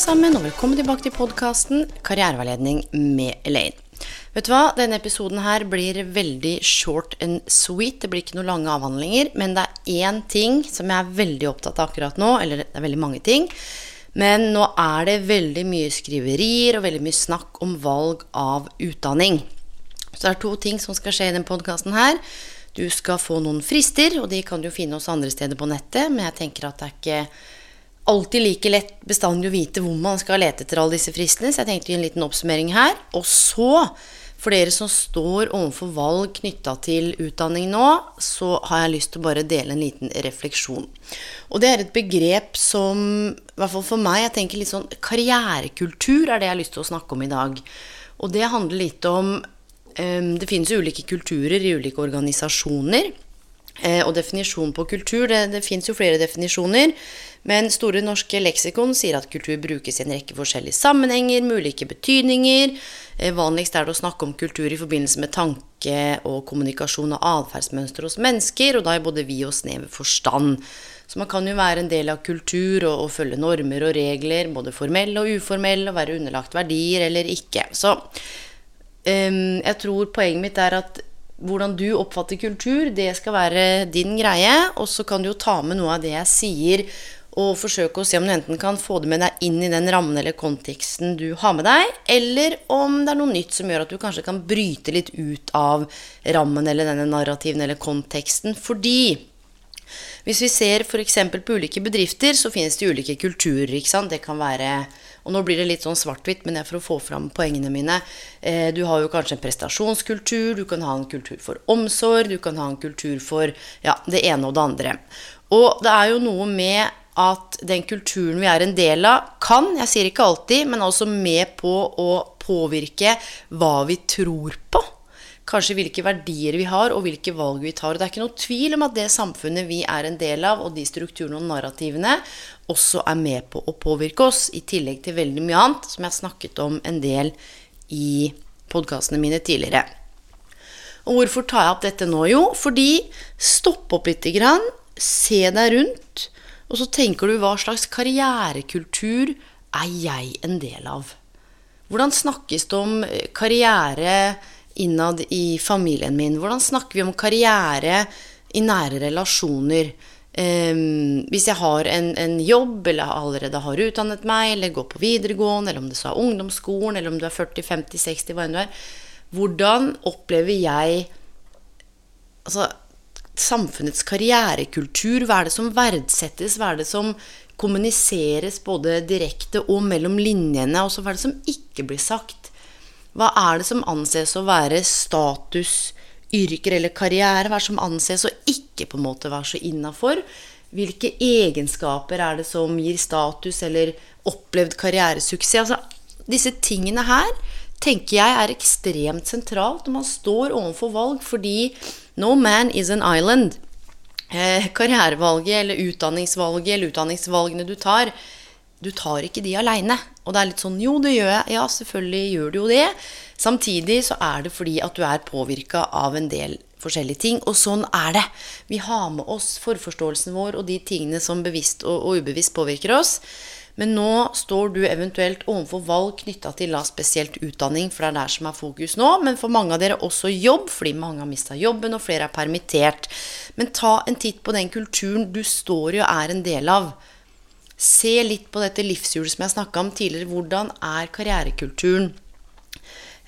Sammen, og velkommen tilbake til podkasten Karriereveiledning med Elaine. Vet du hva, denne episoden her blir veldig short and sweet. Det blir ikke noen lange avhandlinger, men det er én ting som jeg er veldig opptatt av akkurat nå. Eller det er veldig mange ting. Men nå er det veldig mye skriverier og veldig mye snakk om valg av utdanning. Så det er to ting som skal skje i denne podkasten her. Du skal få noen frister, og de kan du finne hos andre steder på nettet, men jeg tenker at det er ikke alltid like lett bestandig å vite hvor man skal lete etter alle disse fristene, så jeg tenkte å gi en liten oppsummering her. Og så, for dere som står overfor valg knytta til utdanning nå, så har jeg lyst til å bare dele en liten refleksjon. Og det er et begrep som, i hvert fall for meg, jeg tenker litt sånn karrierekultur er det jeg har lyst til å snakke om i dag. Og det handler litt om um, Det finnes jo ulike kulturer i ulike organisasjoner. Eh, og definisjon på kultur, det, det fins jo flere definisjoner. Men Store norske leksikon sier at kultur brukes i en rekke forskjellige sammenhenger med ulike betydninger. Eh, vanligst er det å snakke om kultur i forbindelse med tanke og kommunikasjon og atferdsmønster hos mennesker, og da i både vid og snever forstand. Så man kan jo være en del av kultur og, og følge normer og regler, både formelle og uformelle, og være underlagt verdier eller ikke. Så um, jeg tror poenget mitt er at hvordan du oppfatter kultur, det skal være din greie. Og så kan du jo ta med noe av det jeg sier, og forsøke å se om du enten kan få det med deg inn i den rammen eller konteksten du har med deg, eller om det er noe nytt som gjør at du kanskje kan bryte litt ut av rammen eller denne narrativen eller konteksten. Fordi hvis vi ser f.eks. på ulike bedrifter, så finnes det ulike kulturer. ikke sant? Det kan være Og nå blir det litt sånn svart-hvitt, men det er for å få fram poengene mine. Eh, du har jo kanskje en prestasjonskultur, du kan ha en kultur for omsorg, du kan ha en kultur for ja, det ene og det andre. Og det er jo noe med at den kulturen vi er en del av, kan, jeg sier ikke alltid, men også med på å påvirke hva vi tror på kanskje hvilke verdier vi har, og hvilke valg vi tar. Og det er ikke noe tvil om at det samfunnet vi er en del av, og de strukturene og narrativene, også er med på å påvirke oss, i tillegg til veldig mye annet som jeg har snakket om en del i podkastene mine tidligere. Og hvorfor tar jeg opp dette nå? Jo, fordi stopp opp lite grann, se deg rundt, og så tenker du hva slags karrierekultur er jeg en del av? Hvordan snakkes det om karriere innad i familien min? Hvordan snakker vi om karriere i nære relasjoner? Um, hvis jeg har en, en, jobb, eller allerede har utdannet meg, eller går på videregående, eller om det så er ungdomsskolen, eller om du er 40, 50, 60, hva enn du er Hvordan opplever jeg altså, samfunnets karrierekultur? Hva er det som verdsettes? Hva er det som kommuniseres både direkte og mellom linjene? Og hva er det som ikke blir sagt? Hva er det som anses å være status, yrker eller karriere? Hva er det som anses å ikke på en måte være så innafor? Hvilke egenskaper er det som gir status eller opplevd karrieresuksess? Altså, disse tingene her tenker jeg er ekstremt sentralt når man står overfor valg, fordi no man is an island. Eh, karrierevalget eller utdanningsvalget eller utdanningsvalgene du tar, du tar ikke de aleine. Og det er litt sånn Jo, det gjør jeg. Ja, selvfølgelig gjør du jo det. Samtidig så er det fordi at du er påvirka av en del forskjellige ting. Og sånn er det. Vi har med oss forforståelsen vår og de tingene som bevisst og, og ubevisst påvirker oss. Men nå står du eventuelt overfor valg knytta til da spesielt utdanning, for det er der som er fokus nå. Men for mange av dere også jobb, fordi mange har mista jobben, og flere er permittert. Men ta en titt på den kulturen du står i og er en del av. Se litt på dette livshjulet som jeg snakka om tidligere. Hvordan er karrierekulturen?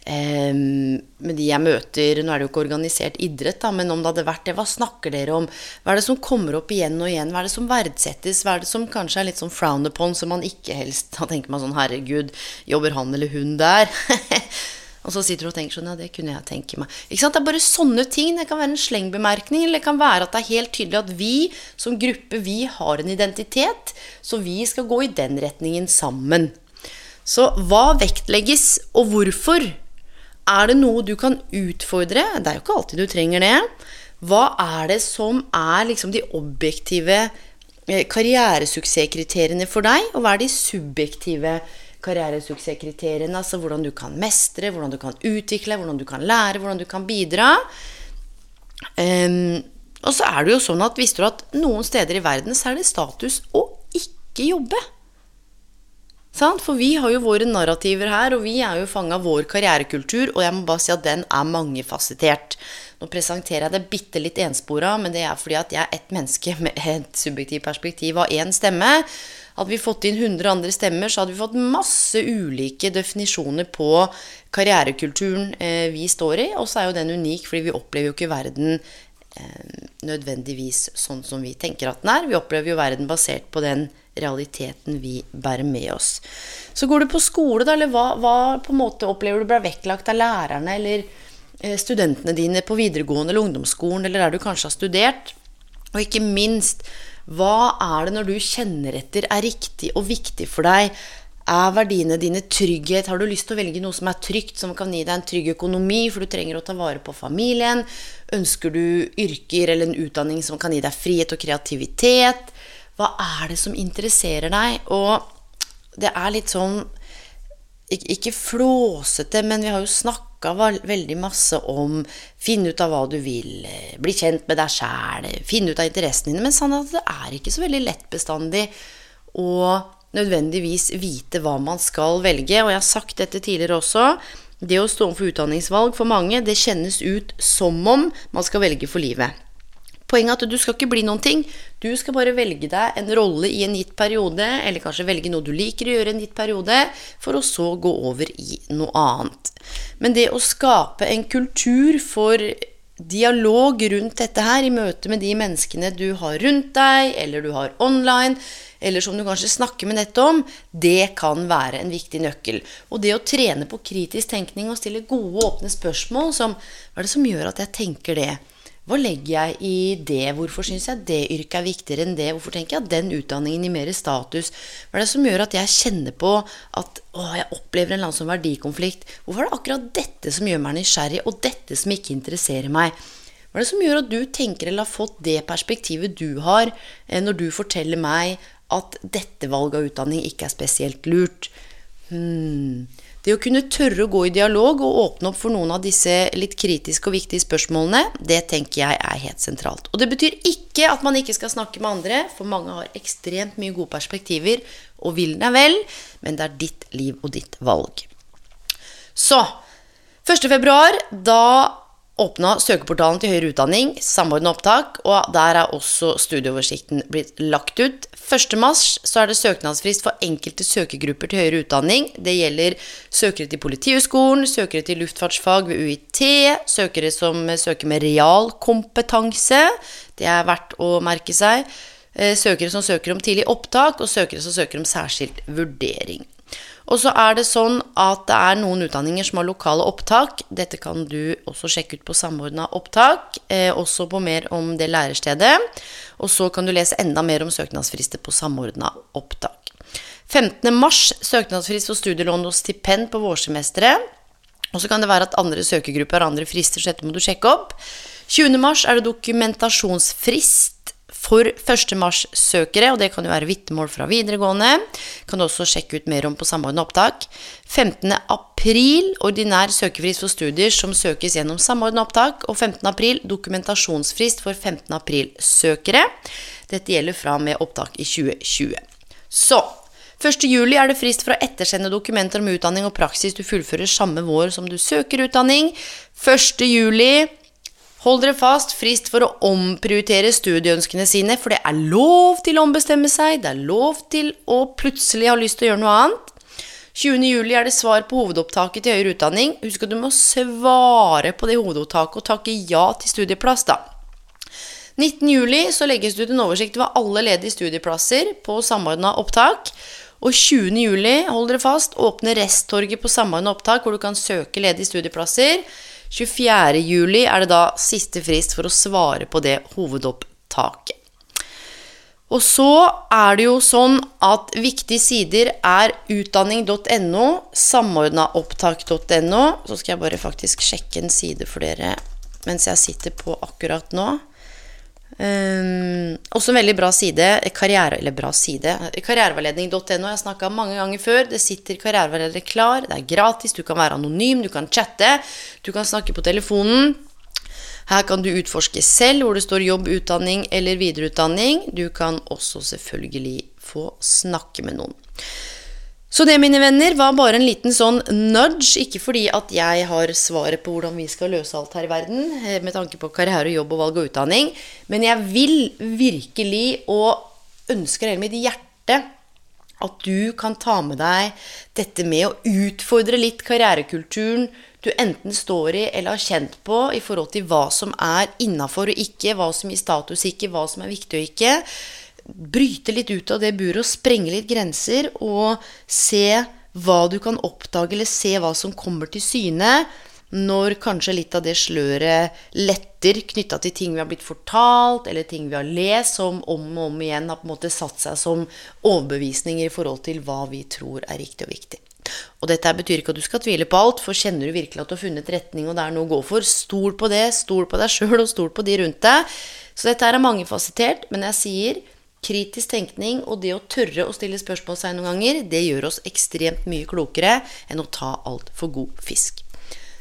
eh, med de jeg møter Nå er det jo ikke organisert idrett, da, men om det hadde vært det, hva snakker dere om? Hva er det som kommer opp igjen og igjen? Hva er det som verdsettes? Hva er det som kanskje er litt sånn frowned upon, som man ikke helst Da tenker man sånn Herregud, jobber han eller hun der? Og så sitter du og tenker sånn, ja, det kunne jeg tenke meg. Ikke sant? Det er bare sånne ting. Det kan være en slengbemerkning, eller det kan være at det er helt tydelig at vi som gruppe, vi har en identitet, så vi skal gå i den retningen sammen. Så hva vektlegges, og hvorfor? Er det noe du kan utfordre? Det er jo ikke alltid du trenger det. Hva er det som er liksom de objektive eh, karrieresuksesskriteriene for deg, og hva er de subjektive karrieresuksesskriteriene? Altså hvordan du kan mestre, hvordan du kan utvikle, hvordan du kan lære, hvordan du kan bidra. Um, og så er det jo sånn at visste du at noen steder i verden så er det status å ikke jobbe. For vi har jo våre narrativer her, og vi er jo fanga av vår karrierekultur, og jeg må bare si at den er mangefasettert. Nå presenterer jeg det bitte litt enspora, men det er fordi at jeg er ett menneske med et subjektivt perspektiv av én stemme. Hadde vi fått inn 100 andre stemmer, så hadde vi fått masse ulike definisjoner på karrierekulturen eh, vi står i. Og så er jo den unik, fordi vi opplever jo ikke verden eh, nødvendigvis sånn som vi tenker at den er. Vi opplever jo verden basert på den realiteten vi bærer med oss. Så går du på skole, da, eller hva, hva på en måte opplever du ble vektlagt av lærerne eller eh, studentene dine på videregående eller ungdomsskolen, eller der du kanskje har studert? Og ikke minst, hva er det når du kjenner etter er riktig og viktig for deg? Er verdiene dine trygghet? Har du lyst til å velge noe som er trygt, som kan gi deg en trygg økonomi, for du trenger å ta vare på familien? Ønsker du yrker eller en utdanning som kan gi deg frihet og kreativitet? Hva er det som interesserer deg? Og det er litt sånn Ikke flåsete, men vi har jo snakka veldig masse om finne ut av hva du vil, bli kjent med deg sjæl, finne ut av interessene dine. Men at det er ikke så veldig lett bestandig å nødvendigvis vite hva man skal velge. Og jeg har sagt dette tidligere også. Det å stå overfor utdanningsvalg for mange, det kjennes ut som om man skal velge for livet. Poenget er at du skal ikke bli noen ting. Du skal bare velge deg en rolle i en gitt periode, eller kanskje velge noe du liker å gjøre i en gitt periode, for å så gå over i noe annet. Men det å skape en kultur for dialog rundt dette her, i møte med de menneskene du har rundt deg, eller du har online, eller som du kanskje snakker med nettet om, det kan være en viktig nøkkel. Og det å trene på kritisk tenkning og stille gode, åpne spørsmål som Hva er det som gjør at jeg tenker det? Hva legger jeg i det? Hvorfor syns jeg det yrket er viktigere enn det? Hvorfor tenker jeg at den utdanningen gir mer status? Hva er det som gjør at jeg kjenner på at å, jeg opplever en eller annen sånn verdikonflikt? Hvorfor er det akkurat dette som gjør meg nysgjerrig, og dette som ikke interesserer meg? Hva er det som gjør at du tenker eller har fått det perspektivet du har, eh, når du forteller meg at dette valget av utdanning ikke er spesielt lurt? Hmm. Det å kunne tørre å gå i dialog og åpne opp for noen av disse litt kritiske og viktige spørsmålene, det tenker jeg er helt sentralt. Og det betyr ikke at man ikke skal snakke med andre, for mange har ekstremt mye gode perspektiver og vil deg vel, men det er ditt liv og ditt valg. Så 1. februar, da åpna søkeportalen til høyere utdanning, samordna opptak, og der er også studieoversikten blitt lagt ut. 1.3 så er det søknadsfrist for enkelte søkergrupper til høyere utdanning. Det gjelder søkere til Politihøgskolen, søkere til luftfartsfag ved UiT, søkere som søker med realkompetanse. Det er verdt å merke seg. Eh, søkere som søker om tidlig opptak, og søkere som søker om særskilt vurdering. Og så er det sånn at det er noen utdanninger som har lokale opptak. Dette kan du også sjekke ut på Samordna opptak, eh, også på mer om det lærestedet. Og så kan du lese enda mer om søknadsfrister på Samordna opptak. 15. mars søknadsfrist for studielån og stipend på vårsemesteret. Og så kan det være at andre søkergrupper har andre frister, så dette må du sjekke opp. 20. mars er det dokumentasjonsfrist for 1. mars-søkere, og det kan jo være vitnemål fra videregående. Kan du også sjekke ut mer om på Samordna opptak. 15. april ordinær søkefrist for studier som søkes gjennom Samordna opptak. Og 15. april dokumentasjonsfrist for 15. april-søkere. Dette gjelder fra med opptak i 2020. Så 1. juli er det frist for å ettersende dokumenter om utdanning og praksis du fullfører samme vår som du søker utdanning. 1. Hold dere fast, frist for å omprioritere studieønskene sine, for det er lov til å ombestemme seg, det er lov til å plutselig ha lyst til å gjøre noe annet. 20. juli er det svar på hovedopptaket til høyere utdanning. Husk at du må svare på det hovedopptaket og takke ja til studieplass, da. 19. juli så legges det ut en oversikt over alle ledige studieplasser på Samordna opptak. Og 20. juli, hold dere fast, åpner Resttorget på Samordna opptak, hvor du kan søke ledige studieplasser. 24. juli er det da siste frist for å svare på det hovedopptaket. Og så er det jo sånn at viktige sider er utdanning.no, samordnaopptak.no. Så skal jeg bare faktisk sjekke en side for dere mens jeg sitter på akkurat nå. Um, også en veldig bra side, karriere, eller bra side, karriereveiledning.no. Jeg har snakka mange ganger før. Det sitter karriereveiledere klar. Det er gratis. Du kan være anonym, du kan chatte, du kan snakke på telefonen. Her kan du utforske selv hvor det står jobb, utdanning eller videreutdanning. Du kan også selvfølgelig få snakke med noen. Så det, mine venner, var bare en liten sånn nudge. Ikke fordi at jeg har svaret på hvordan vi skal løse alt her i verden, eh, med tanke på karriere, jobb og valg og utdanning, men jeg vil virkelig, og ønsker hele mitt hjerte, at du kan ta med deg dette med å utfordre litt karrierekulturen du enten står i eller har kjent på i forhold til hva som er innafor og ikke, hva som gir status ikke, hva som er viktig og ikke bryte litt ut av det buret og sprenge litt grenser og se hva du kan oppdage, eller se hva som kommer til syne når kanskje litt av det sløret letter knytta til ting vi har blitt fortalt, eller ting vi har lest, som om og om igjen har på en måte satt seg som overbevisninger i forhold til hva vi tror er riktig og viktig. Og dette betyr ikke at du skal tvile på alt, for kjenner du virkelig at du har funnet retning, og det er noe å gå for, stol på det, stol på deg sjøl, og stol på de rundt deg. Så dette er mangefasettert, men jeg sier Kritisk tenkning og det å tørre å stille spørsmål seg noen ganger, det gjør oss ekstremt mye klokere enn å ta altfor god fisk.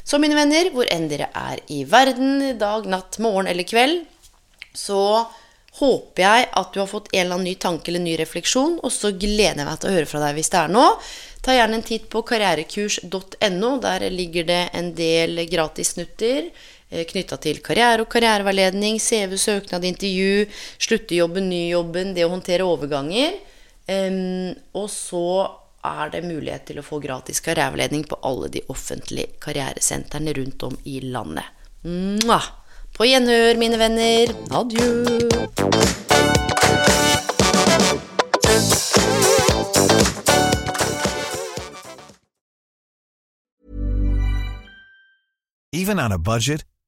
Så mine venner, hvor enn dere er i verden, dag, natt, morgen eller kveld, så håper jeg at du har fått en eller annen ny tanke eller ny refleksjon, og så gleder jeg meg til å høre fra deg hvis det er noe. Ta gjerne en titt på karrierekurs.no. Der ligger det en del gratis snutter knytta til karriere og karriereveiledning, CV, søknad, intervju, sluttejobben, nyjobben, det å håndtere overganger. Og så er det mulighet til å få gratis karriereveiledning på alle de offentlige karrieresentrene rundt om i landet. På gjenhør, mine venner. Adjø. Even on a budget